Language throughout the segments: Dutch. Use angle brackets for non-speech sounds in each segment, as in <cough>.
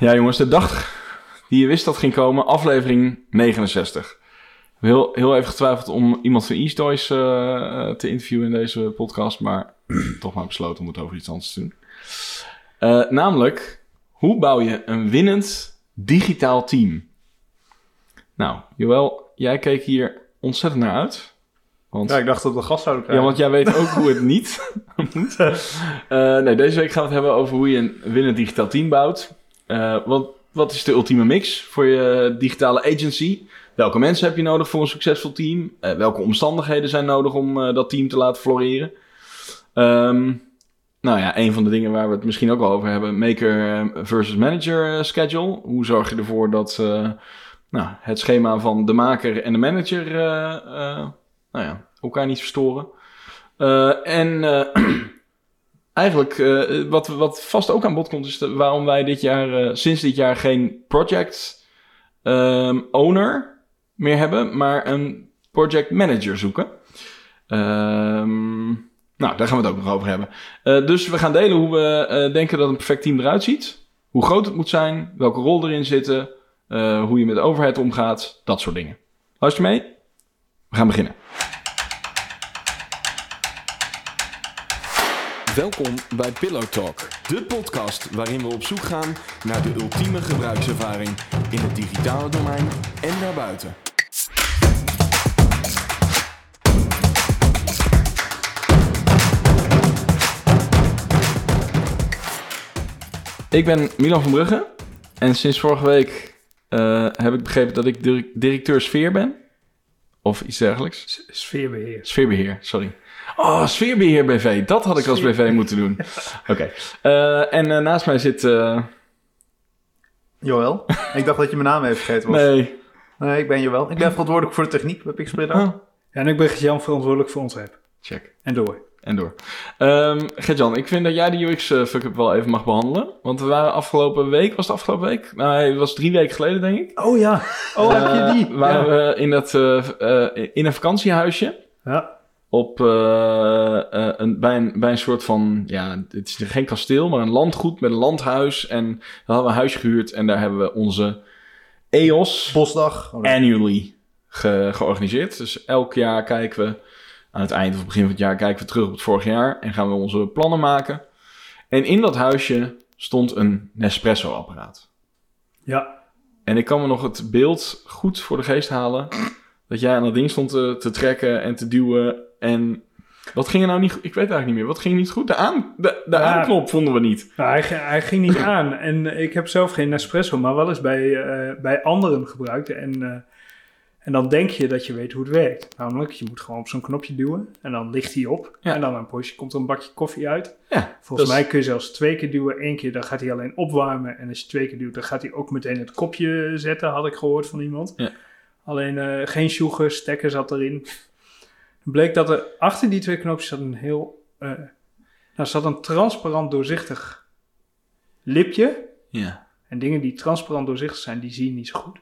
Ja, jongens, de dag die je wist dat ging komen, aflevering 69. Ik heb heel, heel even getwijfeld om iemand van East Toys eh, eh, te interviewen in deze podcast, maar <clears throat> toch maar besloten om het over iets anders te doen. Eh, namelijk, hoe bouw je een winnend digitaal team? Nou, Joël, jij keek hier ontzettend naar uit. Want, Ja, ik dacht dat we gast zouden ja, krijgen. want jij weet ook hoe het niet <laughs> moet. Nee, deze week gaan we het hebben over hoe je een winnend digitaal team bouwt. Eh, wat, wat is de ultieme mix voor je digitale agency? Welke mensen heb je nodig voor een succesvol team? Eh, welke omstandigheden zijn nodig om eh, dat team te laten floreren? Ehm, nou ja, een van de dingen waar we het misschien ook wel over hebben: maker versus manager schedule. Hoe zorg je ervoor dat nou, het schema van de maker en de manager nou ja, elkaar niet verstoren? En <clears throat> eigenlijk, eh, wat, wat vast ook aan bod komt, is waarom wij dit jaar, eh, sinds dit jaar geen project ehm, owner meer hebben, maar een project manager zoeken. Ehm, nou, daar gaan we het ook nog over hebben. Eh, dus we gaan delen hoe we denken dat een perfect team eruit ziet. Hoe groot het moet zijn, welke rol erin zitten, hoe je met de overheid omgaat, dat soort dingen. Luister mee? We gaan beginnen. Welkom bij Pillow Talk, de podcast waarin we op zoek gaan naar de ultieme gebruikservaring in het digitale domein en daarbuiten. Ik ben Milan van Brugge en sinds vorige week eh, heb ik begrepen dat ik dir- directeur sfeer ben. Of iets dergelijks. S- Sfeerbeheer. Sfeerbeheer, sorry. Oh, sfeerbeheer BV. Dat had ik als BV moeten doen. <laughs> Oké. Eh, en eh, naast mij zit... eh, Joël. <laughs> ik dacht dat je mijn naam even vergeten was. Nee. nee. ik ben Joël. Ik ben verantwoordelijk voor de techniek bij Pixsplit. Oh, Ja, en ik ben Jan verantwoordelijk voor ontwerp. check. En door. En door. Ehm Gert-Jan, ik vind dat jij de UX eh, fuck-up wel even mag behandelen. Want we waren afgelopen week... Was het afgelopen week? Nou, het was drie weken geleden, denk ik. Oh ja. Oh, heb je die? Waren we in, dat, eh, eh, in een vakantiehuisje. Ja. Op, eh, eh, een, bij, een, bij een soort van, ja, het is geen kasteel, maar een landgoed met een landhuis. En daar hadden we een huisje gehuurd en daar hebben we onze EOS Bosdag. Oh, annually ge- georganiseerd. Dus elk jaar kijken we, aan het eind of begin van het jaar, kijken we terug op het vorig jaar en gaan we onze plannen maken. En in dat huisje stond een Nespresso-apparaat. Ja. En ik kan me nog het beeld goed voor de geest halen. Dat jij aan dat ding stond te, te trekken en te duwen. En wat ging er nou niet goed? Ik weet eigenlijk niet meer. Wat ging niet goed? De, aan, de, de Ja. aanknop vonden we niet. Nou, hij, hij ging niet aan. En eh, ik heb zelf geen Nespresso, maar wel eens bij, eh, bij anderen gebruikt. En, eh, en dan denk je dat je weet hoe het werkt. Namelijk, je moet gewoon op zo'n knopje duwen. En dan ligt hij op. Ja. En dan een poosje komt er een bakje koffie uit. Ja, Volgens mij kun je zelfs twee keer duwen. Eén keer, dan gaat hij alleen opwarmen. En als je twee keer duwt, dan gaat hij ook meteen het kopje zetten. Had ik gehoord van iemand. Alleen geen sjoegen, stekker zat erin. Het bleek dat er achter die twee knopjes zat een heel... eh nou, zat een transparant doorzichtig lipje. Ja. En dingen die transparant doorzichtig zijn, die zie je niet zo goed.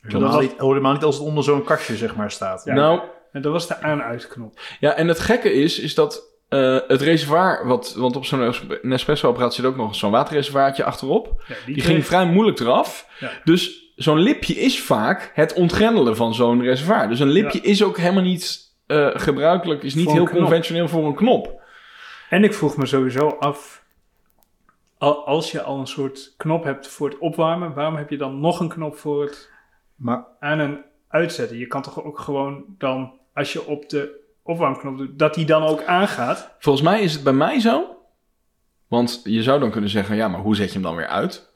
Helemaal, niet, helemaal niet als het onder zo'n kastje zeg maar staat. Ja. Nou, En dat was de aan-uitknop. ja, en het gekke is, is dat eh, het reservoir, wat, want op zo'n Nespresso-apparaat zit ook nog zo'n waterreservoirtje achterop. Ja, Die ging vrij moeilijk eraf. Ja. Dus zo'n lipje is vaak het ontgrendelen van zo'n reservoir. Dus een lipje is ook helemaal niet eh, gebruikelijk, is niet heel knop. conventioneel voor een knop. En ik vroeg me sowieso af, al- als je al een soort knop hebt voor het opwarmen, waarom heb je dan nog een knop voor het Maar aan- en uitzetten? Je kan toch ook gewoon dan, als je op de opwarmknop doet, dat die dan ook aangaat? Volgens mij is het bij mij zo. Want je zou dan kunnen zeggen, ja, maar hoe zet je hem dan weer uit?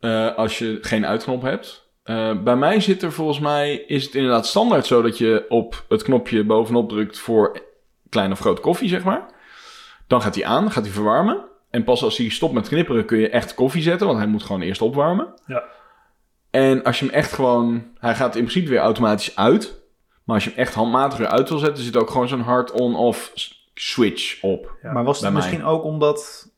Eh, als je geen uitknop hebt. Eh, bij mij zit er volgens mij, is het inderdaad standaard zo dat je op het knopje bovenop drukt voor klein of groot koffie, zeg maar. Dan gaat hij aan, gaat hij verwarmen. En pas als hij stopt met knipperen kun je echt koffie zetten, want hij moet gewoon eerst opwarmen. Ja. En als je hem echt gewoon, hij gaat in principe weer automatisch uit. Maar als je hem echt handmatig weer uit wil zetten, zit ook gewoon zo'n hard on-off switch op. Ja, maar was het misschien ook omdat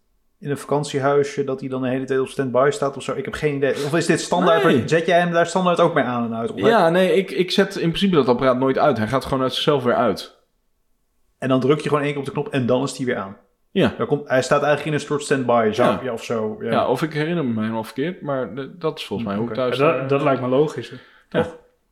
in een vakantiehuisje dat hij dan de hele tijd op standby staat of zo? Ik heb geen idee. Of is dit standaard? Nee. Zet jij hem daar standaard ook mee aan en uit? Of Ja, nee, ik, ik zet in principe dat apparaat nooit uit. Hij gaat gewoon uit zichzelf weer uit. En dan druk je gewoon één keer op de knop en dan is die weer aan. Ja. Daar komt, hij staat eigenlijk in een soort standby zou, Ja. ja. of zo. Ja. Ja. of ik herinner me helemaal verkeerd, maar dat is volgens mij hoe thuis... Dat, dat lijkt me logisch. hè.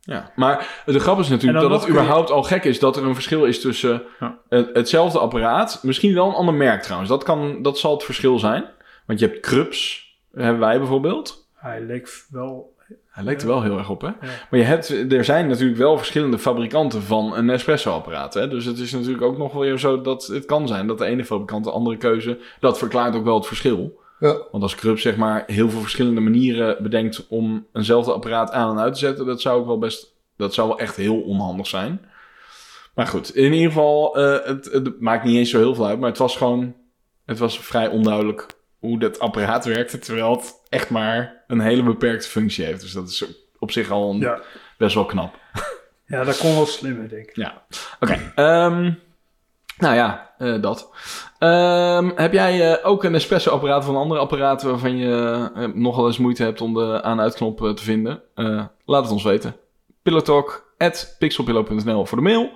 Ja, maar de grap is natuurlijk dat het je- überhaupt al gek is dat er een verschil is tussen Ja. het- hetzelfde apparaat, misschien wel een ander merk trouwens. Dat, kan, dat zal het verschil zijn. Want je hebt Krups, hebben wij bijvoorbeeld. Hij leek wel... Hij lijkt er wel heel erg op, hè? Ja. Maar je hebt, er zijn natuurlijk wel verschillende fabrikanten van een espresso-apparaat. Hè? Dus het is natuurlijk ook nog wel weer zo dat het kan zijn dat de ene fabrikant de andere keuze... Dat verklaart ook wel het verschil. Ja. Want als Krups zeg maar heel veel verschillende manieren bedenkt om eenzelfde apparaat aan en uit te zetten... Dat zou ook wel best... Dat zou wel echt heel onhandig zijn. Maar goed, in ieder geval, eh, het, het maakt niet eens zo heel veel uit. Maar het was gewoon, het was vrij onduidelijk hoe dat apparaat werkte. Terwijl het echt maar een hele beperkte functie heeft. Dus dat is op zich al een, Ja, best wel knap. ja dat kon wel slimmer, denk ik. Ja, oké. ehm, nou ja, eh, dat. Ehm, heb jij eh, ook een espresso-apparaat of een andere apparaat waarvan je eh, nogal eens moeite hebt om de aan-uitknop te vinden? Laat het ons weten. Pillowtalk at pixelpillow.nl voor de mail.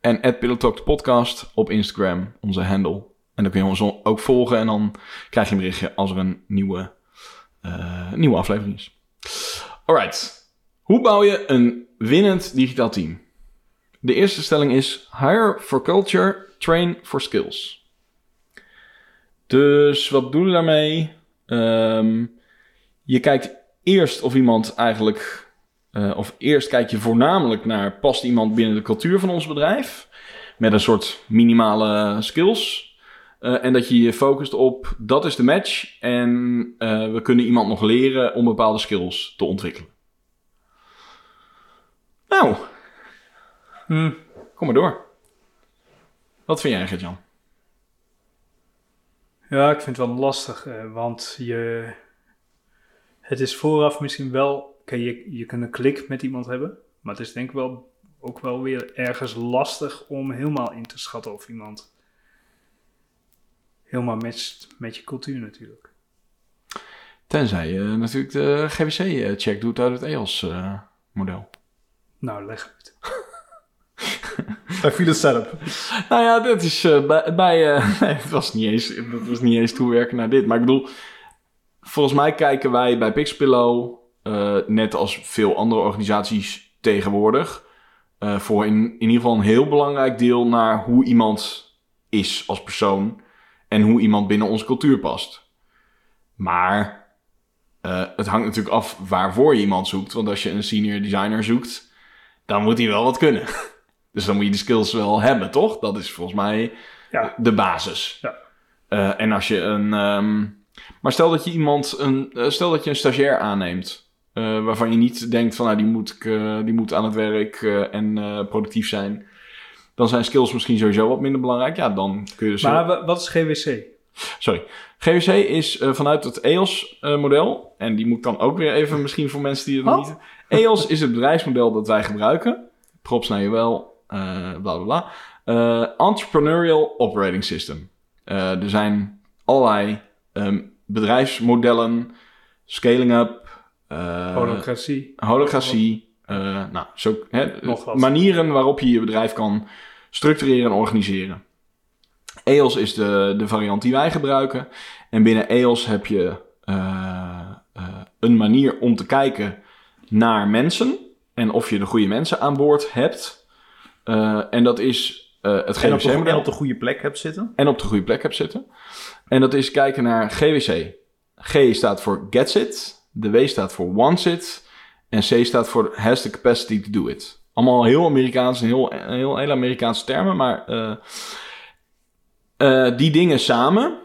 En at podcast op Instagram, onze handle. En dan kun je ons ook volgen en dan krijg je een berichtje als er een nieuwe, nieuwe aflevering is. Alright. Hoe bouw je een winnend digitaal team? De eerste stelling is hire for culture, train for skills. Dus wat bedoelen we daarmee? Ehm, je kijkt eerst of iemand eigenlijk, eh, of eerst kijk je voornamelijk naar past iemand binnen de cultuur van ons bedrijf met een soort minimale skills. Eh, en dat je je focust op dat is de match en eh, we kunnen iemand nog leren om bepaalde skills te ontwikkelen. Nou, Hm. Kom maar door. Wat vind jij, Gert-Jan? Ja, ik vind het wel lastig, eh, want je, het is vooraf misschien wel, oké, je, je kunt een klik met iemand hebben, maar het is denk ik wel ook wel weer ergens lastig om helemaal in te schatten of iemand helemaal matcht met je cultuur natuurlijk. Tenzij je natuurlijk de GWC-check doet uit het EOS-model. Nou, leg uit. <laughs> Hij viel setup. nou ja, dat is eh, bij... bij eh, nee, <laughs> het was, niet eens, het was niet eens toewerken naar dit. Maar ik bedoel, volgens mij kijken wij bij Pixpillow, eh, net als veel andere organisaties tegenwoordig, voor in, in ieder geval een heel belangrijk deel naar hoe iemand is als persoon en hoe iemand binnen onze cultuur past. Maar het hangt natuurlijk af waarvoor je iemand zoekt. Want als je een senior designer zoekt, dan moet hij wel wat kunnen. <laughs> Dus dan moet je die skills wel hebben, toch? Dat is volgens mij Ja. de basis. Ja. Eh, en als je een. ehm, maar stel dat je iemand een. eh, stel dat je een stagiair aanneemt. eh, waarvan je niet denkt van nou, die moet, ik, die moet aan het werk en productief zijn. Dan zijn skills misschien sowieso wat minder belangrijk. Ja, dan kun je dus. Maar wa- wat is GWC? Sorry. GWC is vanuit het EOS-model. en die moet dan ook weer even misschien voor mensen die het Wat? niet... EOS is het bedrijfsmodel dat wij gebruiken. Props naar je wel. Eh bla bla bla. Eh, Entrepreneurial Operating System. Eh, er zijn allerlei ehm, bedrijfsmodellen. Scaling up. Holocratie. holocratie. nou, zo, hè, manieren waarop je je bedrijf kan structureren en organiseren. EOS is de, de variant die wij gebruiken. En binnen EOS heb je een manier om te kijken naar mensen. En of je de goede mensen aan boord hebt. Eh, en dat is eh, het En op, de, en op de goede plek hebt zitten. en op de goede plek hebt zitten. En dat is kijken naar GWC. G staat voor gets it. De W staat voor wants it. En C staat voor has the capacity to do it. Allemaal heel Amerikaans en heel, heel, heel Amerikaanse termen. Maar eh, die dingen samen,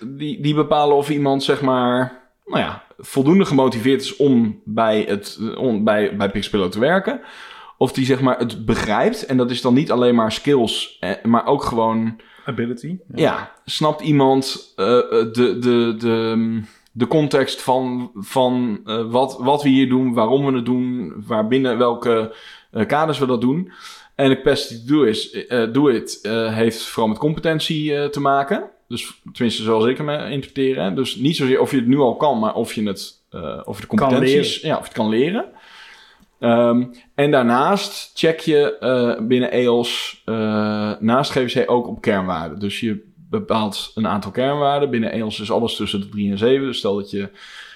die, die bepalen of iemand zeg maar, nou ja, voldoende gemotiveerd is om bij, het, om bij, bij Pixpillow te werken. Of die zeg maar het begrijpt. En dat is dan niet alleen maar skills, eh, maar ook gewoon Ability. ja, snapt iemand eh, de, de, de, de context van, van eh, wat, wat we hier doen, waarom we het doen, waarbinnen welke eh, kaders we dat doen. En de capacity to do, is, eh, do it eh, heeft vooral met competentie eh, te maken. Dus tenminste, zoals ik hem eh, interpreteer. Hè? Dus niet zozeer of je het nu al kan, maar of je het, eh, of de competenties, ja, of je het kan leren. Ehm, en daarnaast check je eh, binnen EOS, eh, naast GWC ook op kernwaarden. Dus je bepaalt een aantal kernwaarden. Binnen EOS is alles tussen de 3 en 7. Dus stel dat je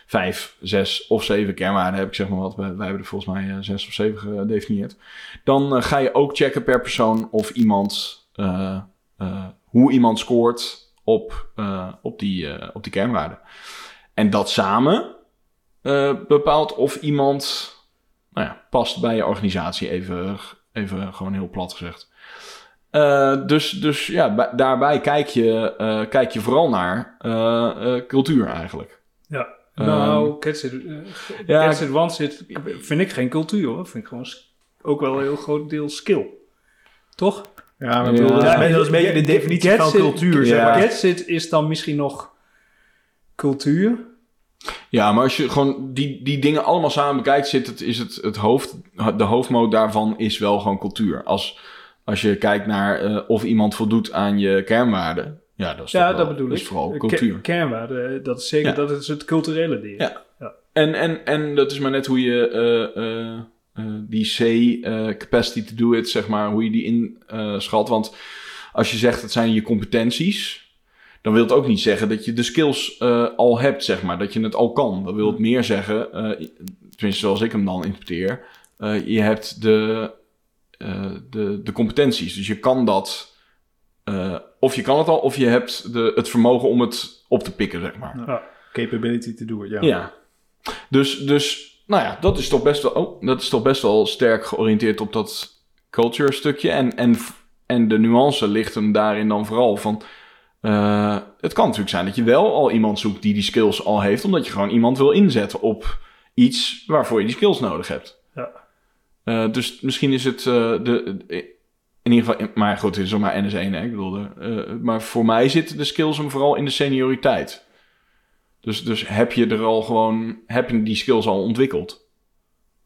5, 6 of 7 kernwaarden hebt, ik zeg maar wat, wij, wij hebben er volgens mij 6 of 7 gedefinieerd. Dan ga je ook checken per persoon of iemand, hoe iemand scoort op, op, die, op die kernwaarden. En dat samen bepaalt of iemand nou ja, past bij je organisatie, even, even gewoon heel plat gezegd. Uh, dus, dus ja, daarbij kijk je, uh, kijk je vooral naar uh, cultuur eigenlijk. Ja, nou, um, Cats It, ja, Cats It One zit, vind ik geen cultuur hoor. Vind ik gewoon ook wel een heel groot deel skill. Toch? Ja, maar ja. Bedoel, dat, is, dat is een beetje de definitie van cultuur. Zeg maar. Cats It is dan misschien nog cultuur. Ja, maar als je gewoon die, die dingen allemaal samen bekijkt, zit het, is het, het hoofd, de hoofdmoot daarvan is wel gewoon cultuur. Als, als je kijkt naar uh, of iemand voldoet aan je kernwaarden, ja, dat is, ja, dat bedoel dat is vooral cultuur. K kernwaarden, dat is zeker, ja. dat is het culturele deel. Ja. ja. En, en, en dat is maar net hoe je uh, uh, die C, capacity to do it, zeg maar, hoe je die inschat. Want als je zegt, het zijn je competenties, dan wil het ook niet zeggen dat je de skills uh, al hebt, zeg maar. Dat je het al kan. Dat wil het meer zeggen, uh, tenminste zoals ik hem dan interpreteer. Uh, je hebt de, de, de competenties. Dus je kan dat. of je kan het al, of je hebt de, het vermogen om het op te pikken, zeg maar. Ja. Capability to do it, ja. Ja. Dus, dus nou ja, dat is toch best wel, oh, dat is toch best wel sterk georiënteerd op dat culture stukje. En, en, en de nuance ligt hem daarin dan vooral van uh, het kan natuurlijk zijn dat je wel al iemand zoekt die die skills al heeft, omdat je gewoon iemand wil inzetten op iets waarvoor je die skills nodig hebt. Ja. Uh, dus misschien is het uh, de, in ieder geval, maar goed, het is maar NS1, hè, ik bedoel, maar voor mij zitten de skills hem vooral in de senioriteit. Dus, dus heb je er al gewoon, heb je die skills al ontwikkeld?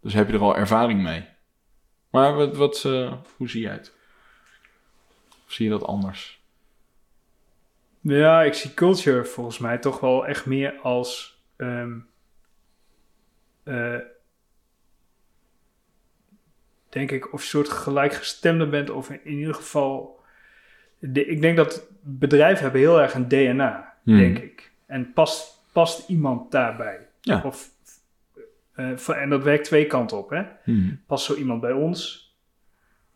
Dus heb je er al ervaring mee? Maar wat, wat hoe zie jij het? Of zie je dat anders? Ja, ik zie culture volgens mij toch wel echt meer als. Um, uh, denk ik, of je soort gelijkgestemde bent, of in, ieder geval. De, ik denk dat bedrijven hebben heel erg een DNA, hmm. denk ik. En past, past iemand daarbij? Ja. Of, uh, en dat werkt twee kanten op. Hè? Hmm. Past zo iemand bij ons?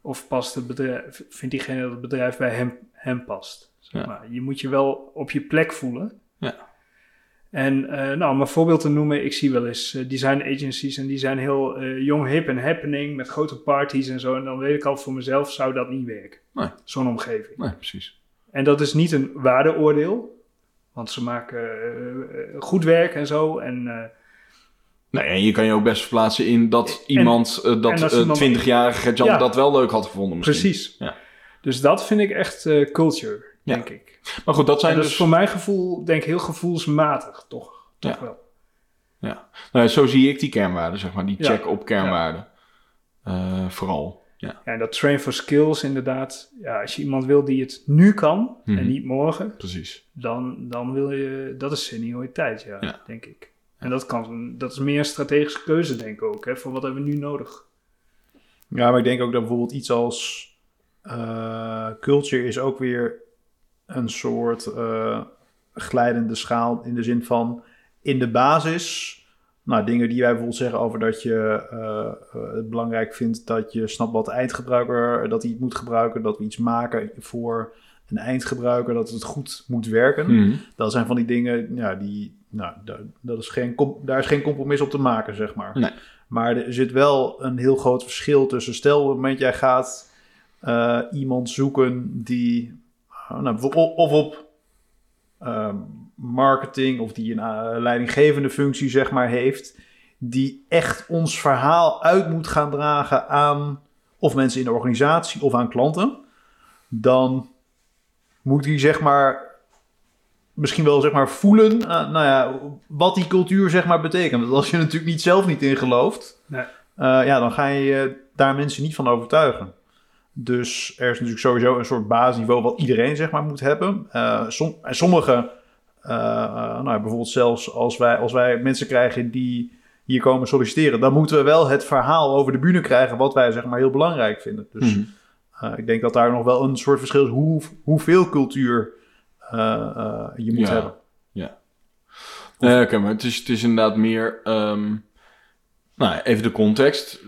Of past het bedrijf, vindt diegene dat het bedrijf bij hem, hem past? Ja. Maar je moet je wel op je plek voelen. Ja. En uh, nou, om een voorbeeld te noemen, ik zie wel eens uh, design agencies en die zijn heel uh, jong, hip en happening met grote parties en zo. En dan weet ik al voor mezelf, zou dat niet werken. Nee. Zo'n omgeving. Nee, precies. En dat is niet een waardeoordeel, want ze maken goed werk en zo. En, nee, en je kan je ook best verplaatsen in dat iemand, dat 20-jarige Jan dat wel leuk had gevonden misschien. Precies. Ja. Dus dat vind ik echt culture denk ik. Maar goed, dat zijn dus... voor mijn gevoel, denk ik, heel gevoelsmatig, toch? Toch ja. wel. Ja, nou, zo zie ik die kernwaarden, zeg maar. Die check op kernwaarden. Uh, vooral. Ja. en dat train for skills inderdaad. Ja, als je iemand wil die het nu kan en mhm. niet morgen. Precies. Dan, dan wil je... Dat is senioriteit, ja. denk ik. En dat, kan, dat is meer een strategische keuze, denk ik ook. Hè, voor wat hebben we nu nodig? Ja, maar ik denk ook dat bijvoorbeeld iets als... Uh, culture is ook weer een soort uh, glijdende schaal in de zin van in de basis. Nou, dingen die wij bijvoorbeeld zeggen over dat je uh, het belangrijk vindt dat je snapt wat de eindgebruiker dat hij het moet gebruiken, dat we iets maken voor een eindgebruiker, dat het goed moet werken. Mhm. Dat zijn van die dingen, ja, die, nou, dat is geen, daar is geen compromis op te maken, zeg maar. Nee. Maar er zit wel een heel groot verschil tussen, stel op het moment jij gaat uh, iemand zoeken die Oh, nou, of op ehm, marketing of die een uh, leidinggevende functie zeg maar heeft, die echt ons verhaal uit moet gaan dragen aan of mensen in de organisatie of aan klanten, dan moet die zeg maar misschien wel zeg maar voelen, uh, nou ja, wat die cultuur zeg maar betekent. Want als je natuurlijk niet zelf niet in gelooft, nee. uh, ja, dan ga je daar mensen niet van overtuigen. Dus er is natuurlijk sowieso een soort basisniveau wat iedereen zeg maar moet hebben. Uh, en sommige, uh, nou, bijvoorbeeld zelfs als wij, als wij mensen krijgen die hier komen solliciteren, dan moeten we wel het verhaal over de bühne krijgen wat wij zeg maar heel belangrijk vinden. Dus mm ik denk dat daar nog wel een soort verschil is hoe, hoeveel cultuur eh, eh, je moet Ja. hebben. Nee, oké, maar het is, het is inderdaad meer... ehm, nou, ja, even de context.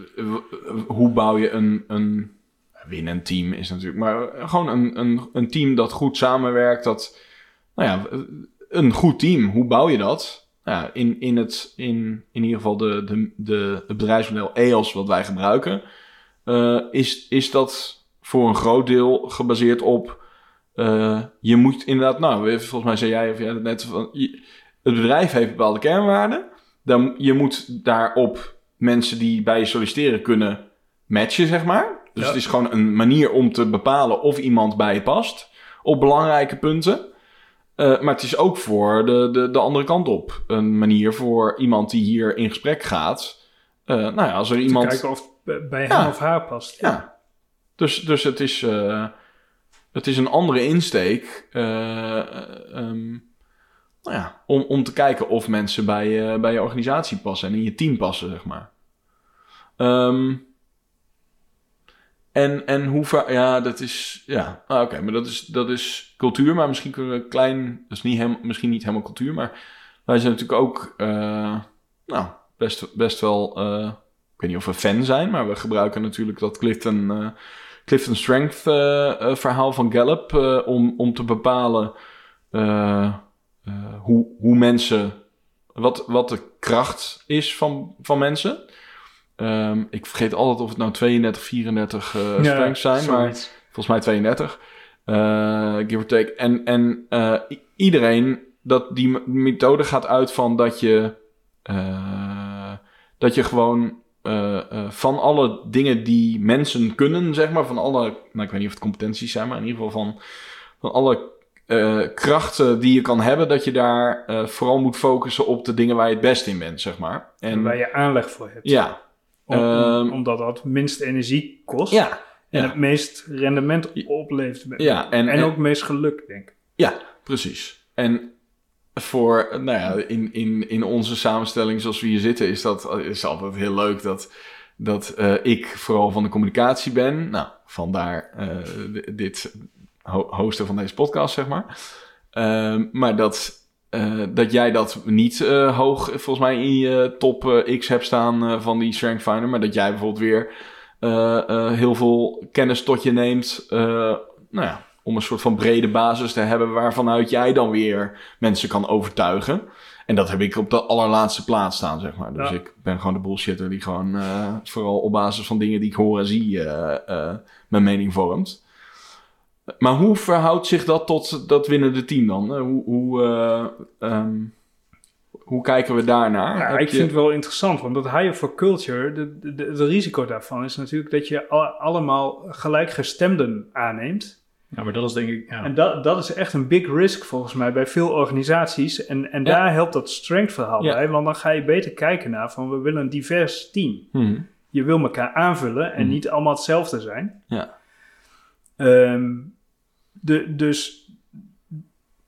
Hoe bouw je een, een winnend team is natuurlijk... Maar gewoon een, een, een team dat goed samenwerkt. Dat, nou ja, een goed team. Hoe bouw je dat? Nou ja, in, in, het, in, in ieder geval de, de, de, het bedrijfsmodel EOS wat wij gebruiken... eh, is, is dat voor een groot deel gebaseerd op... eh, je moet inderdaad... Nou, volgens mij zei jij of jij net... Van, je- het bedrijf heeft bepaalde kernwaarden. Dan, je moet daarop mensen die bij je solliciteren kunnen matchen, zeg maar. Dus Ja. het is gewoon een manier om te bepalen of iemand bij je past. Op belangrijke punten. Eh, maar het is ook voor de, de, de andere kant op. Een manier voor iemand die hier in gesprek gaat. Eh, nou ja, als er Te iemand... kijken of het bij Ja. hem of haar past. Ja. Dus, dus het, is, eh, het is een andere insteek. eh, eh, ehm, nou ja, om, om te kijken of mensen bij, je bij je organisatie passen en in je team passen, zeg maar. Ehm, en, en hoe vaak... Ja, dat is... Ja, ah, oké, maar dat is, dat is cultuur. Maar misschien kunnen we klein... Dat is niet helemaal, misschien niet helemaal cultuur, maar... Wij zijn natuurlijk ook... nou, best, best wel... ik weet niet of we fan zijn, maar we gebruiken natuurlijk dat Clifton, eh, Clifton Strength eh, eh, verhaal van Gallup eh, om, om te bepalen hoe, hoe mensen, wat, wat de kracht is van, van mensen. Ehm, ik vergeet altijd of het nou 32, 34 eh Ja, strengths zijn, maar volgens mij 32. eh, give or take. En, en iedereen, dat die methode gaat uit van dat je, dat je gewoon eh, eh, van alle dingen die mensen kunnen, zeg maar, van alle, nou ik weet niet of het competenties zijn, maar in ieder geval van, van alle eh, krachten die je kan hebben, dat je daar vooral moet focussen op de dingen waar je het best in bent, zeg maar. En waar je aanleg voor hebt. ja, Om- Ehm, omdat dat het minst energie kost. ja, En ja. het meest rendement oplevert. Ja, en- en, en- ook het meest geluk, denk ik. Ja, precies. En voor, nou ja, in, in, in onze samenstelling zoals we hier zitten, is dat is altijd heel leuk dat, dat eh, ik vooral van de communicatie ben. Nou, vandaar d- dit ho- hosten van deze podcast, zeg maar. Ehm, maar dat, eh, dat jij dat niet hoog, volgens mij, in je top X hebt staan van die Strength Finder, maar dat jij bijvoorbeeld weer heel veel kennis tot je neemt. nou ja, om een soort van brede basis te hebben waarvanuit jij dan weer mensen kan overtuigen. En dat heb ik op de allerlaatste plaats staan, zeg maar. Dus Ja. ik ben gewoon de bullshitter die gewoon eh, vooral op basis van dingen die ik hoor en zie eh, eh, mijn mening vormt. Maar hoe verhoudt zich dat tot dat winnende team dan? Hoe, hoe, eh, ehm, hoe kijken we daarnaar? Ja, ik je- vind het wel interessant, want dat higher for culture, de, de, de- het risico daarvan is natuurlijk dat je al- allemaal gelijkgestemden aanneemt. Ja, maar dat is denk ik... Ja. En dat, dat is echt een big risk volgens mij bij veel organisaties. En, en Ja. daar helpt dat strength verhaal Ja. bij, want dan ga je beter kijken naar van we willen een divers team. Hm, Je wil elkaar aanvullen en Mhm. niet allemaal hetzelfde zijn. Ja. Ehm, de, dus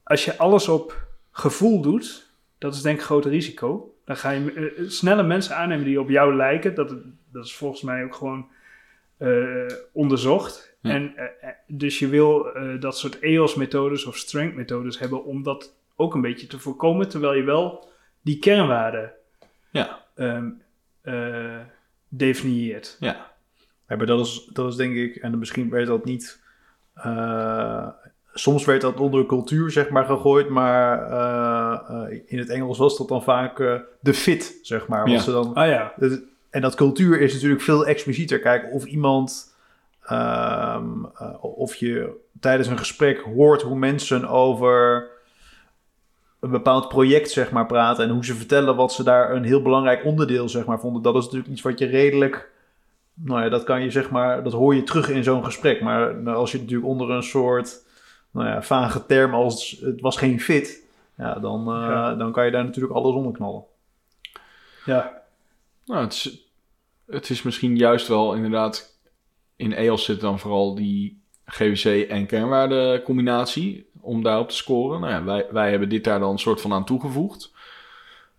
als je alles op gevoel doet, dat is denk ik een groot risico. Dan ga je eh, snelle mensen aannemen die op jou lijken. Dat, dat is volgens mij ook gewoon eh, onderzocht. Ja. En, eh, eh, dus je wil eh, dat soort EOS-methodes of strength-methodes hebben om dat ook een beetje te voorkomen, terwijl je wel die kernwaarden Ja. ehm, eh, definieert. ja. Ja, maar dat is, dat is denk ik, en misschien werd dat niet. eh, soms werd dat onder cultuur, zeg maar, gegooid, maar eh, eh, in het Engels was dat dan vaak eh, de fit, zeg maar. Ja. Wat ze dan, Ah ja, dat- en dat cultuur is natuurlijk veel explicieter. Kijken of iemand, ehm, eh, of je tijdens een gesprek hoort hoe mensen over een bepaald project, zeg maar, praten en hoe ze vertellen wat ze daar een heel belangrijk onderdeel, zeg maar, vonden. Dat is natuurlijk iets wat je redelijk nou ja, dat kan je zeg maar, dat hoor je terug in zo'n gesprek. Maar nou, als je het natuurlijk onder een soort, nou ja, vage term als het was geen fit, ja, dan, eh, Ja. dan kan je daar natuurlijk alles onder knallen. ja. Nou, het is, het is misschien juist wel inderdaad... In EOS zit dan vooral die GWC en kernwaarde combinatie om daarop te scoren. Nou ja, wij, wij hebben dit daar dan een soort van aan toegevoegd.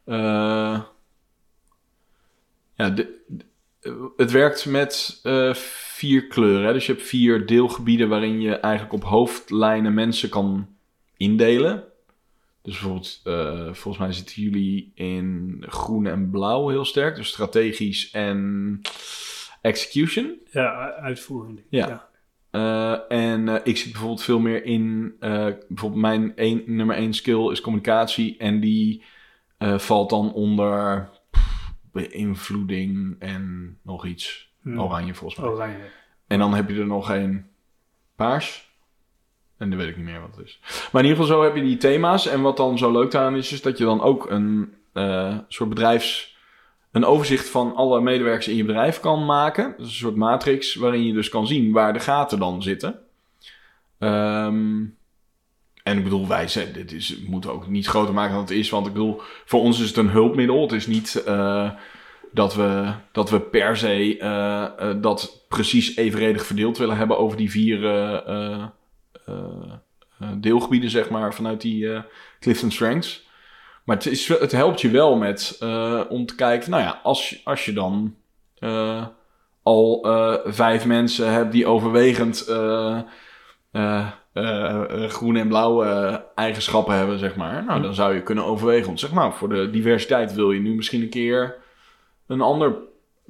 Eh, ja, de, het werkt met eh, vier kleuren. Hè? Dus je hebt vier deelgebieden waarin je eigenlijk op hoofdlijnen mensen kan indelen. Dus bijvoorbeeld, eh, volgens mij zitten jullie in groen en blauw heel sterk. Dus strategisch en execution. Ja, uitvoering. Ja. Eh, en eh, ik zit bijvoorbeeld veel meer in... eh, bijvoorbeeld mijn één, nummer één skill is communicatie. En die valt dan onder pff, beïnvloeding en nog iets. Hmm. Oranje volgens mij. Oranje. En dan heb je er nog een paars. En dan weet ik niet meer wat het is. Maar in ieder geval zo heb je die thema's. En wat dan zo leuk aan is, is dat je dan ook een soort bedrijfs... Een overzicht van alle medewerkers in je bedrijf kan maken. Dat is een soort matrix waarin je dus kan zien waar de gaten dan zitten. Ehm, en ik bedoel, wij zijn, dit is, moeten ook niet groter maken dan het is. Want ik bedoel, voor ons is het een hulpmiddel. Het is niet eh, dat, we, dat we per se eh, eh, dat precies evenredig verdeeld willen hebben over die vier deelgebieden, zeg maar, vanuit die Clifton Strengths. Maar het, is, het helpt je wel met eh, om te kijken, nou ja, als, je- als je dan eh, al eh, vijf mensen hebt die overwegend eh, eh, eh, eh, groen en blauwe eigenschappen hebben, zeg maar. Nou, dan zou je kunnen overwegen. Want zeg maar, voor de diversiteit wil je nu misschien een keer een, ander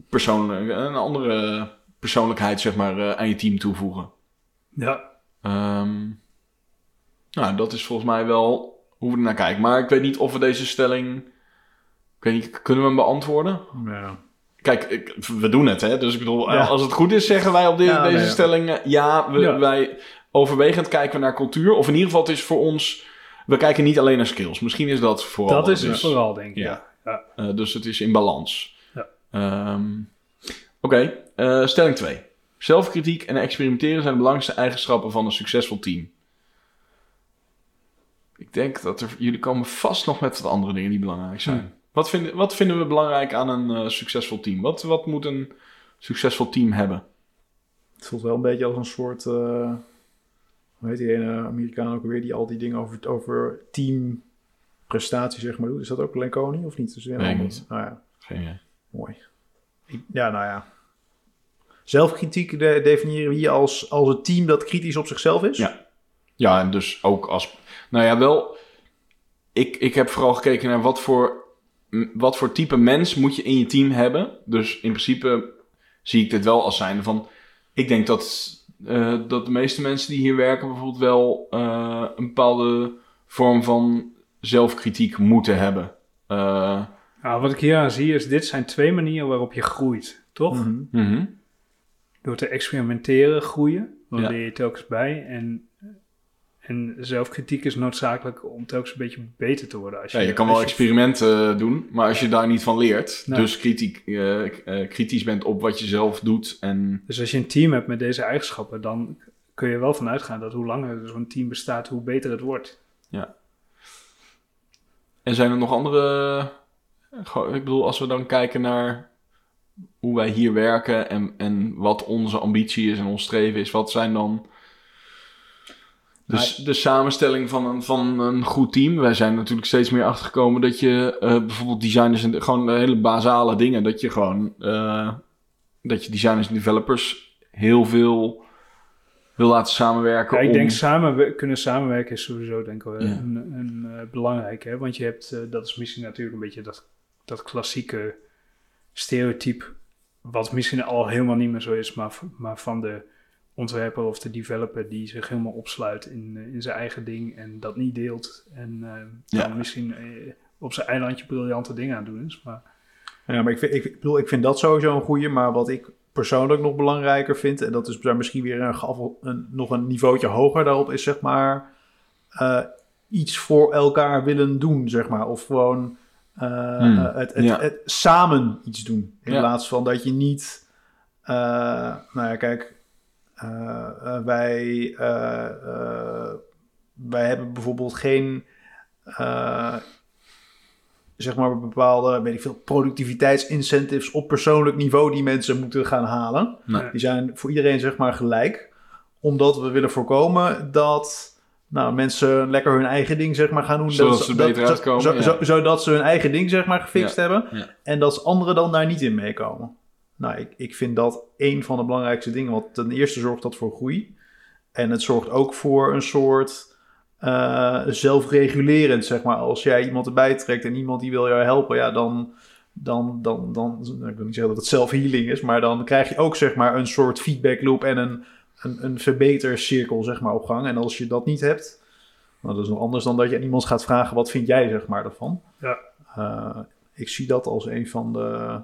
een andere persoonlijkheid, zeg maar, aan je team toevoegen. Ja. Ehm, nou, dat is volgens mij wel hoe we er naar kijken. Maar ik weet niet of we deze stelling... Ik weet niet, kunnen we hem beantwoorden? Ja. Kijk, ik- we doen het, hè. Dus ik bedoel, Ja. als het goed is, zeggen wij op de- Ja, deze nee, stelling... eh, ja, we, Ja. wij overwegend kijken we naar cultuur. Of in ieder geval, het is voor ons... We kijken niet alleen naar skills. Misschien is dat vooral... Dat is het vooral, denk ik. Ja. Ja. Eh, dus het is in balans. Ja. Ehm, Oké, eh, stelling 2. Zelfkritiek en experimenteren zijn de belangrijkste eigenschappen van een succesvol team. Ik denk dat er, jullie komen vast nog met wat andere dingen die belangrijk zijn. Hm. Wat, vinden, wat vinden we belangrijk aan een eh, succesvol team? Wat, wat moet een succesvol team hebben? Het voelt wel een beetje als een soort... eh hoe heet die ene Amerikaan ook alweer... die al die dingen over, over teamprestatie zeg maar doet. Is dat ook Lenconi of niet? Weer ik ander. niet. Nou ja, Geen idee. mooi. Ja, nou ja. Zelfkritiek de, definiëren we hier als, als een team dat kritisch op zichzelf is. Ja. Ja, en dus ook als. Nou ja, wel. Ik, ik heb vooral gekeken naar wat voor, wat voor type mens moet je in je team hebben. Dus in principe zie ik dit wel als zijnde van. Ik denk dat, eh, dat de meeste mensen die hier werken bijvoorbeeld wel eh, een bepaalde vorm van zelfkritiek moeten hebben. Eh, Nou, wat ik hier aan zie is, dit zijn twee manieren waarop je groeit, toch? Mhm. mhm. Door te experimenteren groeien, dan Ja. leer je telkens bij. En, en zelfkritiek is noodzakelijk om telkens een beetje beter te worden. Als Ja, je kan wel je- experimenten eh, doen, maar als je daar niet van leert, Nee. dus kritiek, eh, eh, kritisch bent op wat je zelf doet en Dus als je een team hebt met deze eigenschappen, dan kun je wel vanuit gaan dat hoe langer zo'n team bestaat, hoe beter het wordt. En zijn er nog andere. Ik bedoel, als we dan kijken naar hoe wij hier werken en, en wat onze ambitie is en ons streven is, wat zijn dan de, s- de samenstelling van een, van een goed team? Wij zijn natuurlijk steeds meer achtergekomen dat je eh, bijvoorbeeld designers en gewoon hele basale dingen, dat je gewoon eh, dat je designers en developers heel veel wil laten samenwerken. Ja, ik om- denk samen, kunnen samenwerken is sowieso denk ik wel Ja. een, een eh, belangrijk. Hè? Want je hebt, eh, dat is misschien natuurlijk een beetje dat, dat klassieke stereotype, wat misschien al helemaal niet meer zo is, maar, maar van de ontwerper of de developer die zich helemaal opsluit in, eh, in zijn eigen ding en dat niet deelt. En eh, Ja. dan misschien eh, op zijn eilandje briljante dingen aan het doen is. Maar Ja, maar ik, vind, ik, ik bedoel, ik vind dat sowieso een goeie. Maar wat ik persoonlijk nog belangrijker vind... en dat is daar misschien weer een, een, nog een niveautje hoger daarop... is zeg maar eh, iets voor elkaar willen doen, zeg maar. Of gewoon eh, Hmm, het, het, ja. het samen iets doen. In Ja. plaats van dat je niet... eh, nou ja, kijk... eh, eh, wij, eh, wij hebben bijvoorbeeld geen... zeg maar bepaalde, weet ik veel, productiviteitsincentives op persoonlijk niveau die mensen moeten gaan halen. Nee. Die zijn voor iedereen zeg maar gelijk. Omdat we willen voorkomen dat nou, mensen lekker hun eigen ding zeg maar gaan doen. Zodat Dat- ze dat- beter zo- uitkomen, zo- ja. zo- zodat ze hun eigen ding zeg maar gefixt Ja, hebben. ja. En dat anderen dan daar niet in meekomen. Nou, ik, ik vind dat een van de belangrijkste dingen. Want ten eerste zorgt dat voor groei. En het zorgt ook voor een soort eh, zelfregulerend, zeg maar. Als jij iemand erbij trekt en iemand die wil jou helpen, ja, dan, dan, dan, dan nou, ik wil niet zeggen dat het zelfhealing is, maar dan krijg je ook, zeg maar, een soort feedback loop en een, een, een verbetercirkel, zeg maar, op gang. En als je dat niet hebt, nou, dat is nog anders dan dat je aan iemand gaat vragen, wat vind jij, zeg maar, ervan? Ja. Eh, ik zie dat als een van de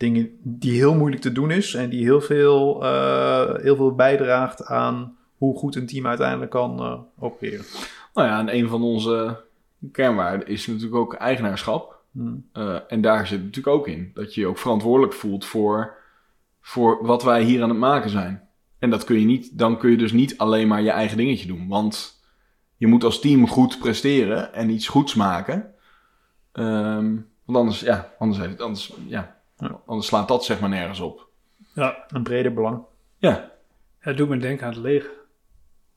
dingen die heel moeilijk te doen is en die heel veel, eh, heel veel bijdraagt aan hoe goed een team uiteindelijk kan eh, opereren. Nou ja, en een van onze kernwaarden is natuurlijk ook eigenaarschap. Hmm. Eh, en daar zit het natuurlijk ook in dat je je ook verantwoordelijk voelt voor, voor wat wij hier aan het maken zijn. En dat kun je niet, dan kun je dus niet alleen maar je eigen dingetje doen. Want je moet als team goed presteren en iets goeds maken. Ehm, want anders, ja, anders, heeft anders, ja, Ja. anders slaat dat zeg maar nergens op. Ja, Een breder belang. Ja, het doet me denken aan het leger.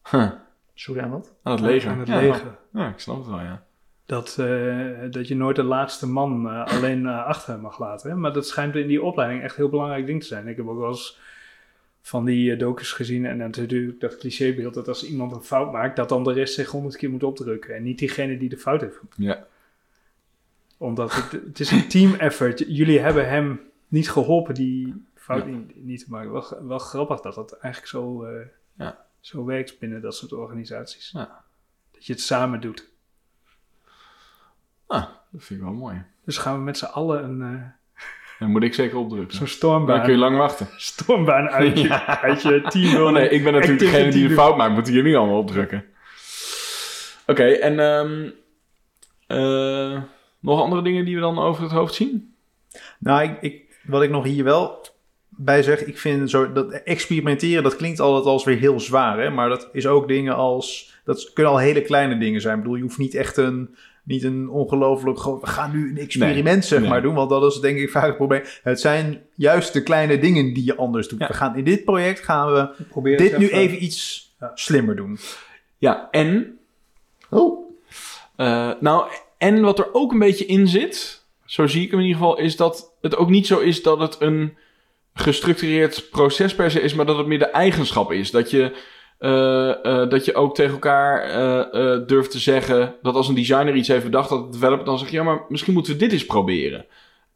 huh. Sorry aan wat? aan het leger. Aan het ja, leger. Ja, ik snap het wel, ja. Dat, eh, dat je nooit de laatste man eh, alleen eh, achter mag laten. Hè? Maar dat schijnt in die opleiding echt een heel belangrijk ding te zijn. Ik heb ook wel eens van die docus gezien. En dan natuurlijk dat clichébeeld dat als iemand een fout maakt, dat dan de rest zich honderd keer moet opdrukken. En niet diegene die de fout heeft gemaakt. Ja, Omdat het, het is een team effort. Jullie hebben hem niet geholpen die fout Ja. niet, te maken. Wel, wel grappig dat dat eigenlijk zo, eh, Ja. zo werkt binnen dat soort organisaties. Ja. Dat je het samen doet. ah, dat vind ik wel mooi. Dus gaan we met z'n allen een, Dan moet ik zeker opdrukken. zo'n Dan stormbaan, kun je lang wachten. stormbaan uit je, <laughs> Ja. uit je team Oh nee, ik ben natuurlijk degene die de fout maakt. Moeten jullie allemaal opdrukken. Oké, en ehm, eh, nog andere dingen die we dan over het hoofd zien? Nou, ik, ik, wat ik nog hier wel bij zeg, ik vind zo dat experimenteren, dat klinkt altijd als weer heel zwaar, hè? maar dat is ook dingen als, dat kunnen al hele kleine dingen zijn. Ik bedoel, je hoeft niet echt een, niet een ongelooflijk groot, we gaan nu een experiment Nee, zeg nee. maar doen, want dat is denk ik vaak het probleem. Het zijn juist de kleine dingen die je anders doet. Ja. We gaan in dit project gaan we dit nu even iets Ja. slimmer doen. Ja, en, Oh. eh, nou, en wat er ook een beetje in zit, zo zie ik hem in ieder geval, is dat het ook niet zo is dat het een gestructureerd proces per se is, maar dat het meer de eigenschap is. Dat je, eh, eh, dat je ook tegen elkaar eh, durft te zeggen dat als een designer iets heeft bedacht, dat de developer dan zegt, ja, maar misschien moeten we dit eens proberen.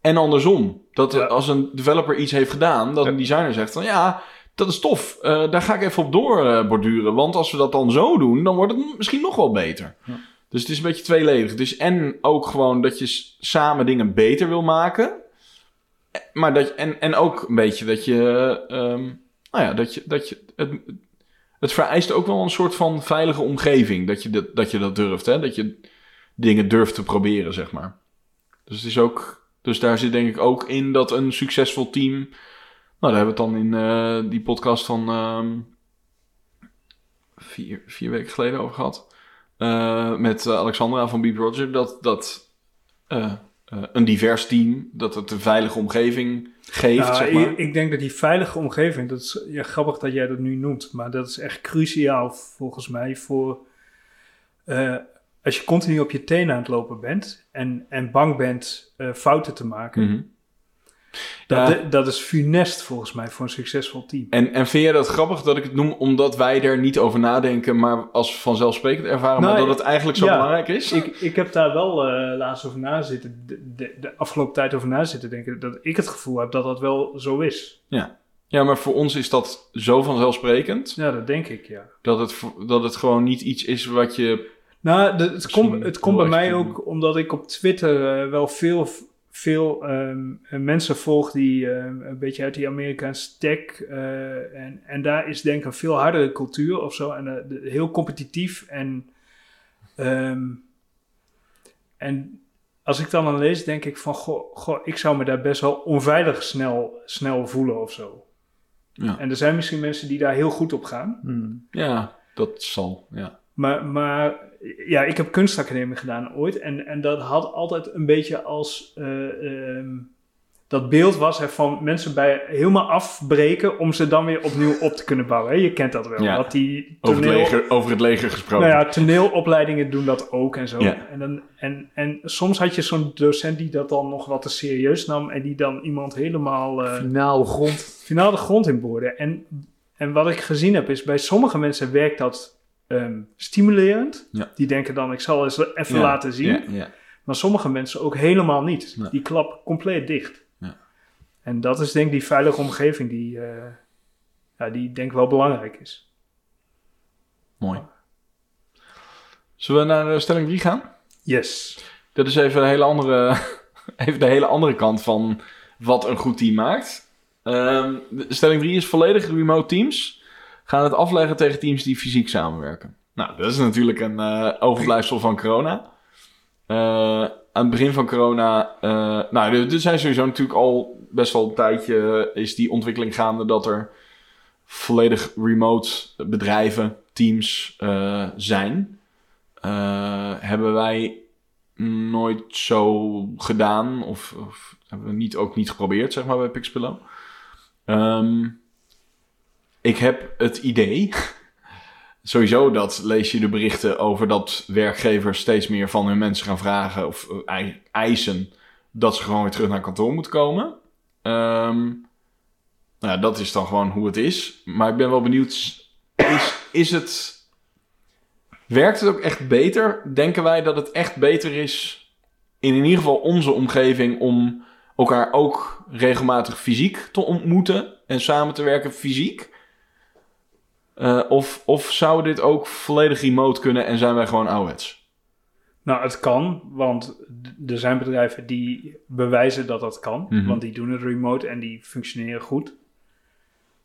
En andersom, dat Ja. als een developer iets heeft gedaan, dat Ja. een designer zegt van ja, dat is tof, daar ga ik even op doorborduren, want als we dat dan zo doen, dan wordt het misschien nog wel beter. Ja. Dus het is een beetje tweeledig. Dus en ook gewoon dat je samen dingen beter wil maken. Maar dat, en, en ook een beetje dat je. ehm, nou ja, dat je. Dat je het, het vereist ook wel een soort van veilige omgeving. Dat je dat, dat, je dat durft. Hè? Dat je dingen durft te proberen, zeg maar. Dus het is ook. Dus daar zit denk ik ook in dat een succesvol team. Nou, daar hebben we het dan in eh, die podcast van. ehm, vier, vier weken geleden over gehad. Eh, met eh, Alexandra van Beep Roger. Dat, dat eh, een divers team. Dat het een veilige omgeving geeft. Nou, zeg maar. ik, ik denk dat die veilige omgeving, dat is ja, grappig dat jij dat nu noemt, maar dat is echt cruciaal volgens mij voor als je continu op je tenen aan het lopen bent en, en bang bent fouten te maken. Mhm. Dat, Ja. dat is funest volgens mij voor een succesvol team. En, en vind jij dat grappig dat ik het noem omdat wij er niet over nadenken, maar als vanzelfsprekend ervaren, maar Nou, dat het eigenlijk zo ja. belangrijk is? Ik, ik heb daar wel eh, laatst over na zitten, de, de, de afgelopen tijd over na zitten denken, dat ik het gevoel heb dat dat wel zo is. Ja, maar voor ons is dat zo vanzelfsprekend Ja, dat denk ik, ja. dat het, dat het gewoon niet iets is wat je. Nou, het komt, het komt bij mij ook omdat ik op Twitter eh, wel veel, veel ehm, eh, mensen volg die ehm, een beetje uit die Amerikaanse tech. eh, en, en daar is denk ik een veel hardere cultuur of zo. En eh, de- heel competitief. En, ehm, en als ik dan dan lees, denk ik van, goh, goh, ik zou me daar best wel onveilig snel, snel voelen of zo. Ja, En er zijn misschien mensen die daar heel goed op gaan. Hmm. ja dat zal. Ja. Maar, maar ja, ik heb kunstacademie gedaan ooit. En, en dat had altijd een beetje als... eh, ehm, dat beeld was hè, van mensen bij helemaal afbreken... om ze dan weer opnieuw op te kunnen bouwen. Hè. Je kent dat wel. Ja. Dat die Over, het leger, over het leger gesproken. nou ja, toneelopleidingen doen dat ook en zo. Ja. En, dan, en, en soms had je zo'n docent die dat dan nog wat te serieus nam... en die dan iemand helemaal... eh, Finaal grond. finaal de grond in boorden. En, en wat ik gezien heb is, bij sommige mensen werkt dat ehm, stimulerend. Ja. Die denken dan, ik zal eens even Ja, laten zien. Ja, ja. Maar sommige mensen ook helemaal niet. Die klappen compleet dicht. Ja. En dat is denk ik die veilige omgeving die, eh, ja, die denk ik wel belangrijk is. Mooi. Zullen we naar eh, stelling 3 gaan? Yes. Dat is even, een hele andere, <laughs> even de hele andere kant van wat een goed team maakt. Ehm, stelling 3 is volledig remote teams gaan het afleggen tegen teams die fysiek samenwerken. Nou, dat is natuurlijk een eh, overblijfsel van corona. Eh, aan het begin van corona, eh, nou, er, zijn sowieso natuurlijk al best wel een tijdje is die ontwikkeling gaande dat er volledig remote bedrijven, teams zijn. Hebben wij nooit zo gedaan of, hebben we niet, ook niet geprobeerd, zeg maar, bij Pixpillow. Ehm, ik heb het idee, <laughs> sowieso dat lees je de berichten over dat werkgevers steeds meer van hun mensen gaan vragen of eh, ei- eisen dat ze gewoon weer terug naar kantoor moeten komen. Ehm, nou, ja, dat is dan gewoon hoe het is. Maar ik ben wel benieuwd, is, is het... Werkt het ook echt beter? Denken wij dat het echt beter is, in in ieder geval onze omgeving, om elkaar ook regelmatig fysiek te ontmoeten en samen te werken fysiek? Eh, of, of zou dit ook volledig remote kunnen en zijn wij gewoon ouderwets? Nou, het kan, want er zijn bedrijven die bewijzen dat dat kan. Mhm. Want die doen het remote en die functioneren goed.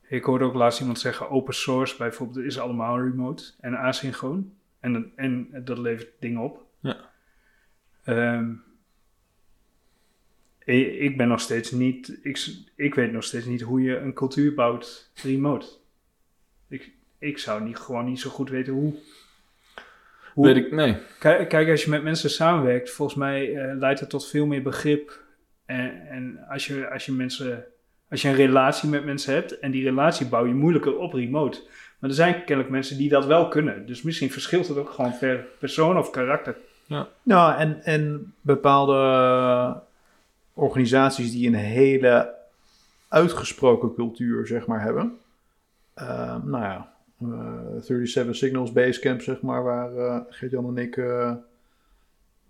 Ik hoorde ook laatst iemand zeggen, open source bijvoorbeeld is allemaal remote en asynchroon. En, en dat levert dingen op. Ja. Ehm, ik, ik ben nog steeds niet, ik, ik weet nog steeds niet hoe je een cultuur bouwt remote. Ik, ik zou niet, gewoon niet zo goed weten hoe. hoe Weet ik, nee. Kijk, kijk, als je met mensen samenwerkt, volgens mij eh, leidt het tot veel meer begrip. En, en als, je, als, je mensen, als je een relatie met mensen hebt, en die relatie bouw je moeilijker op remote. Maar er zijn kennelijk mensen die dat wel kunnen. Dus misschien verschilt het ook gewoon per persoon of karakter. Nou, en, en bepaalde organisaties die een hele uitgesproken cultuur, zeg maar, hebben. Eh, nou ja, 37 Signals Basecamp, zeg maar, waar eh Gert-Jan en ik eh,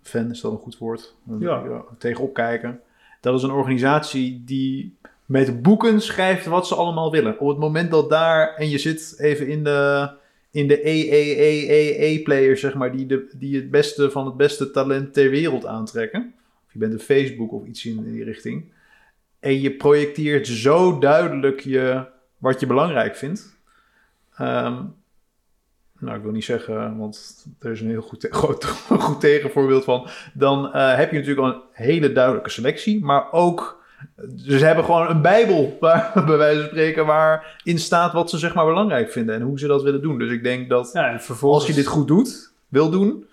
fan, is dat een goed woord? Ja. tegenop kijken. Dat is een organisatie die met boeken schrijft wat ze allemaal willen. Op het moment dat daar, en je zit even in de, in de EEEEE-player, zeg maar, die, de, die het beste van het beste talent ter wereld aantrekken. Of je bent een Facebook of iets in die richting. En je projecteert zo duidelijk je, wat je belangrijk vindt. Ehm, nou, ik wil niet zeggen, want er is een heel goed, <laughs> goed, goed tegenvoorbeeld van. Dan eh, heb je natuurlijk al een hele duidelijke selectie, maar ook. Dus ze hebben gewoon een Bijbel, <laughs> waar, bij wijze van spreken, waarin staat wat ze zeg maar belangrijk vinden en hoe ze dat willen doen. Dus ik denk dat Ja, als je dit goed doet, wil doen,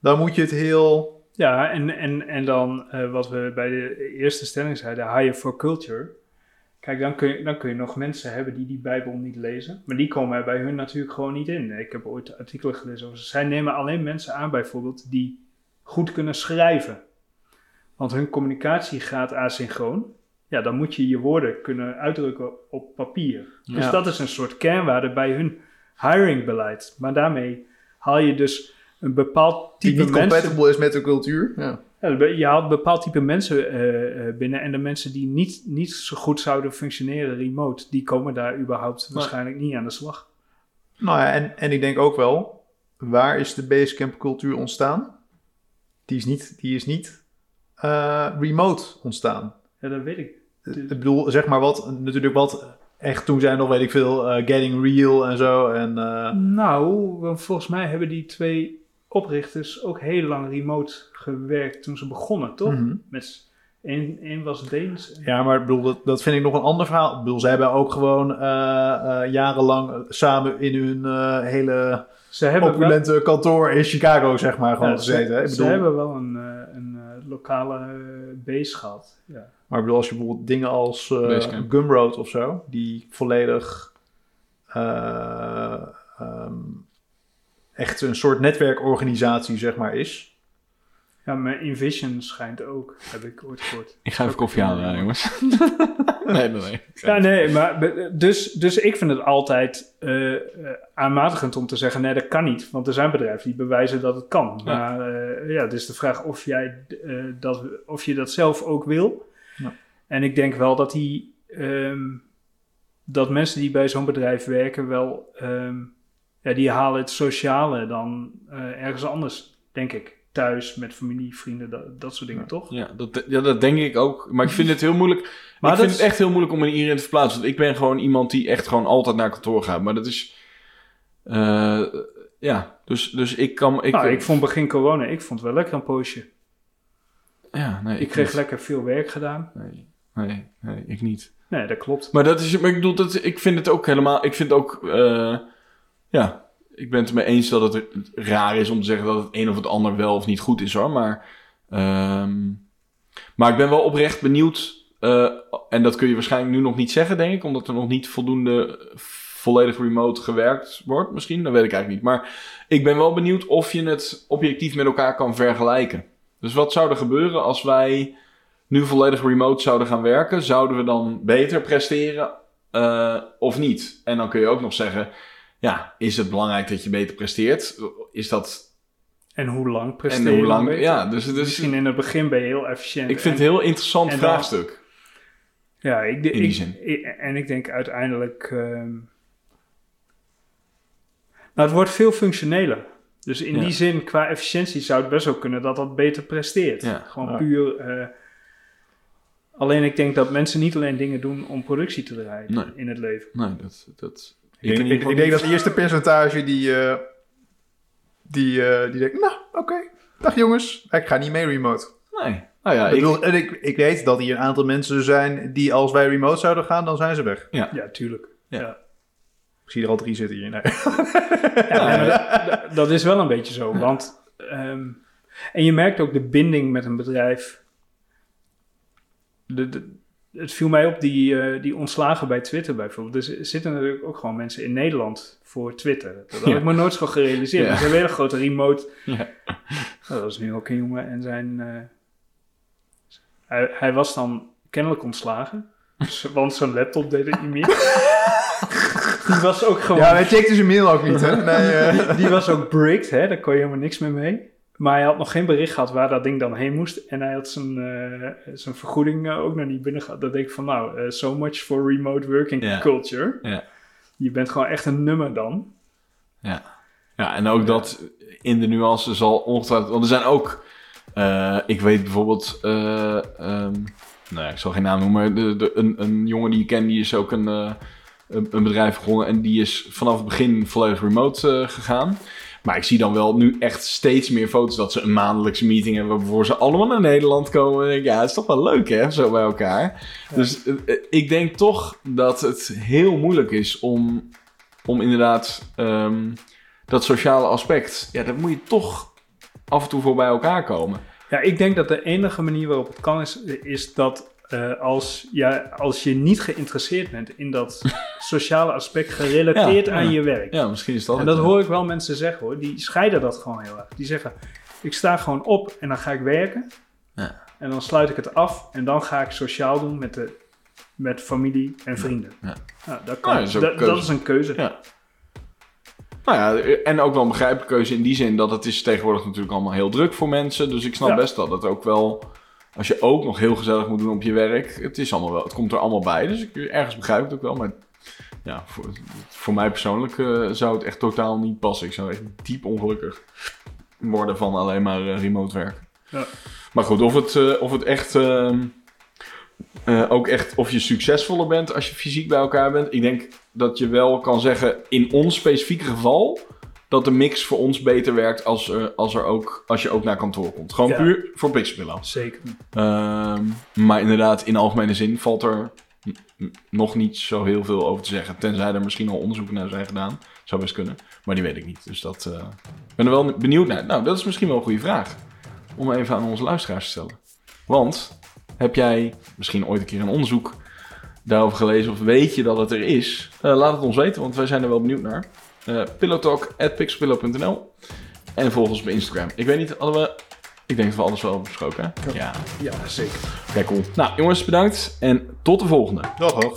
dan moet je het heel. Ja, en, en, en dan eh, wat we bij de eerste stelling zeiden, hire for culture. Kijk, dan kun, je, dan kun je nog mensen hebben die die Bijbel niet lezen. Maar die komen er bij hun natuurlijk gewoon niet in. Ik heb ooit artikelen gelezen over. Zij nemen alleen mensen aan, bijvoorbeeld, die goed kunnen schrijven. Want hun communicatie gaat asynchroon. Ja, dan moet je je woorden kunnen uitdrukken op papier. Dus dat is een soort kernwaarde bij hun hiringbeleid. Maar daarmee haal je dus een bepaald Die type niet mensen... compatible is met de cultuur. Ja. Be- je haalt een bepaald type mensen eh, eh, binnen. En de mensen die niet, niet zo goed zouden functioneren remote, die komen daar überhaupt waarschijnlijk niet aan de slag. Nou ja, en, en ik denk ook wel, waar is de Basecamp cultuur ontstaan? Die is niet, die is niet eh, remote ontstaan. Ja, dat weet ik. Ik bedoel, zeg maar wat, natuurlijk wat echt toen zijn nog, weet ik veel, Getting Real en zo. En, Nou, volgens mij hebben die twee oprichters ook heel lang remote gewerkt toen ze begonnen, toch? mhm. Met s- één, één was Deens. Ja, maar ik bedoel, dat, dat vind ik nog een ander verhaal. Ik bedoel, ze hebben ook gewoon eh, eh, jarenlang samen in hun eh, hele Ze hebben wel, opulente kantoor in Chicago, zeg maar, gewoon ja, ze, gezeten. hè. Ik ze bedoel, hebben wel een, eh, een lokale base gehad. Ja. Maar ik bedoel, als je bijvoorbeeld dingen als eh. Gumroad of zo, die volledig eh, ehm, echt een soort netwerkorganisatie, zeg maar, is. Ja, maar Invision schijnt ook, heb ik ooit gehoord. Ik ga even koffie halen, jongens. <laughs> nee, nee, nee. Ja, nee, maar dus, dus ik vind het altijd eh, eh, aanmatigend om te zeggen: nee, dat kan niet. Want er zijn bedrijven die bewijzen dat het kan. Ja. Maar eh, ja, het is de vraag of, jij, eh, dat, of je dat zelf ook wil. Ja. En ik denk wel dat die. ehm, dat mensen die bij zo'n bedrijf werken wel. ehm, ja, die halen het sociale dan eh, ergens anders, denk ik. Thuis, met familie, vrienden, dat, dat soort dingen, toch? Ja dat, ja, dat denk ik ook. Maar ik vind het heel moeilijk. <laughs> Maar ik vind is- het echt heel moeilijk om me hierin te verplaatsen. Want ik ben gewoon iemand die echt gewoon altijd naar kantoor gaat. Maar dat is... eh, ja, dus, dus ik kan... Ik, nou, ik vond begin corona, ik vond het wel lekker een poosje. Ja, nee, Ik kreeg niet. lekker veel werk gedaan. Nee, nee, nee, ik niet. Nee, dat klopt. Maar dat is, maar ik bedoel, dat, ik vind het ook helemaal, ik vind ook, eh, ja, ik ben het ermee eens dat het raar is om te zeggen dat het een of het ander wel of niet goed is hoor. Maar, ehm, maar ik ben wel oprecht benieuwd, eh, en dat kun je waarschijnlijk nu nog niet zeggen, denk ik, omdat er nog niet voldoende volledig remote gewerkt wordt, misschien, dat weet ik eigenlijk niet. Maar ik ben wel benieuwd of je het objectief met elkaar kan vergelijken. Dus wat zou er gebeuren als wij nu volledig remote zouden gaan werken? Zouden we dan beter presteren eh, of niet? En dan kun je ook nog zeggen, ja, is het belangrijk dat je beter presteert? Is dat... En hoe lang presteer En hoe lang... Ja, dus, dus Misschien in het begin ben je heel efficiënt. ik vind het en- een heel interessant dan- vraagstuk. Ja, ik, de- in die ik- zin. ik- en ik denk uiteindelijk... ehm, nou, het wordt veel functioneler. Dus in Ja. die zin, qua efficiëntie zou het best wel kunnen dat dat beter presteert. Ja. Gewoon Ja. puur... eh, alleen ik denk dat mensen niet alleen dingen doen om productie te draaien Nee. in het leven. Nee, dat... dat Ik, ik, denk dat het eerste percentage die, eh, die, eh, die denkt, nou, oké, dag jongens, ik ga niet mee remote. Nee. Nou ja, ik, ik... bedoel, en ik, ik weet dat hier een aantal mensen zijn die als wij remote zouden gaan, dan zijn ze weg. Ja, tuurlijk. Ja. Ja. Ik zie er al drie zitten hier. Nee. <laughs> Ja, nee, maar dat, dat- dat is wel een beetje zo. Want, ehm, en je merkt ook de binding met een bedrijf. De, de- het viel mij op, die, eh, die ontslagen bij Twitter bijvoorbeeld. Dus er zitten natuurlijk ook gewoon mensen in Nederland voor Twitter. Dat had Ja. ik me nooit zo gerealiseerd. Ja. Dat is een hele grote remote. Ja. Nou, dat is nu ook een jongen en zijn... eh, hij, hij was dan kennelijk ontslagen. Dus- Want zijn laptop deed het niet meer. <laughs> Die was ook gewoon... Ja, hij checkte zijn mail ook niet, hè? Nee. <laughs> Die, die was ook bricked, hè? daar kon je helemaal niks meer mee. Maar hij had nog geen bericht gehad waar dat ding dan heen moest. En hij had zijn, eh, zijn vergoeding eh, ook nog niet binnen gehad. Dat denk ik van, nou, eh, so much for remote working Ja. culture. Ja. Je bent gewoon echt een nummer dan. Ja, en ook dat in de nuance zal ongetwijfeld... Want er zijn ook... ik weet bijvoorbeeld... eh, ehm, nou ja, ik zal geen naam noemen, maar de, de, een, een jongen die ik ken, die is ook een, een, een bedrijf begonnen. En die is vanaf het begin volledig remote gegaan. Maar ik zie dan wel nu echt steeds meer foto's dat ze een maandelijkse meeting hebben... waarvoor ze allemaal naar Nederland komen. En denk, ja, het is toch wel leuk, hè, zo bij elkaar. Dus eh, eh, ik denk toch dat het heel moeilijk is om, om inderdaad... ehm, dat sociale aspect, ja, dat moet je toch af en toe voor bij elkaar komen. Ja, ik denk dat de enige manier waarop het kan is, is dat eh, als, ja, als je niet geïnteresseerd bent in dat <laughs> sociale aspect gerelateerd Ja, aan ja. je werk. Ja, misschien is dat En dat hoor ik wel mensen zeggen hoor. Die scheiden dat gewoon heel erg. Die zeggen, ik sta gewoon op en dan ga ik werken. Ja. En dan sluit ik het af en dan ga ik sociaal doen met, de, met familie en vrienden. Ja. Nou, dat, kan. Nou, dat is dat, een keuze. dat is een keuze. Ja. Nou ja, en ook wel een begrijpelijke keuze in die zin dat het is tegenwoordig natuurlijk allemaal heel druk voor mensen. Dus ik snap best dat het ook wel, als je ook nog heel gezellig moet doen op je werk, het, is allemaal wel, het komt er allemaal bij. Dus ik, ergens begrijp ik het ook wel. Maar ja, voor, voor mij persoonlijk eh, zou het echt totaal niet passen. Ik zou echt diep ongelukkig worden van alleen maar eh, remote werken. Ja. Maar goed, of het, eh, of het echt... ehm, eh, ook echt of je succesvoller bent als je fysiek bij elkaar bent. Ik denk dat je wel kan zeggen, in ons specifieke geval, dat de mix voor ons beter werkt als, er, als, er ook, als je ook naar kantoor komt. Gewoon Ja. puur voor Pixelpillow. Zeker. Ehm maar inderdaad, in algemene zin valt er nog niet zo heel veel over te zeggen. Tenzij er misschien al onderzoeken naar zijn gedaan. Zou best kunnen. Maar die weet ik niet. Dus dat eh, ik ben er wel benieuwd naar. Nou, dat is misschien wel een goede vraag. Om even aan onze luisteraars te stellen. Want heb jij misschien ooit een keer een onderzoek daarover gelezen? Of weet je dat het er is? Eh, laat het ons weten, want wij zijn er wel benieuwd naar. Pillowtalk.pixelpillow.nl En volg ons op Instagram. Ik weet niet, hadden we... Ik denk dat we alles wel hebben besproken. hè? Ja. Ja, zeker. Oké, cool. Nou, jongens, bedankt. En tot de volgende. Dag, hoor.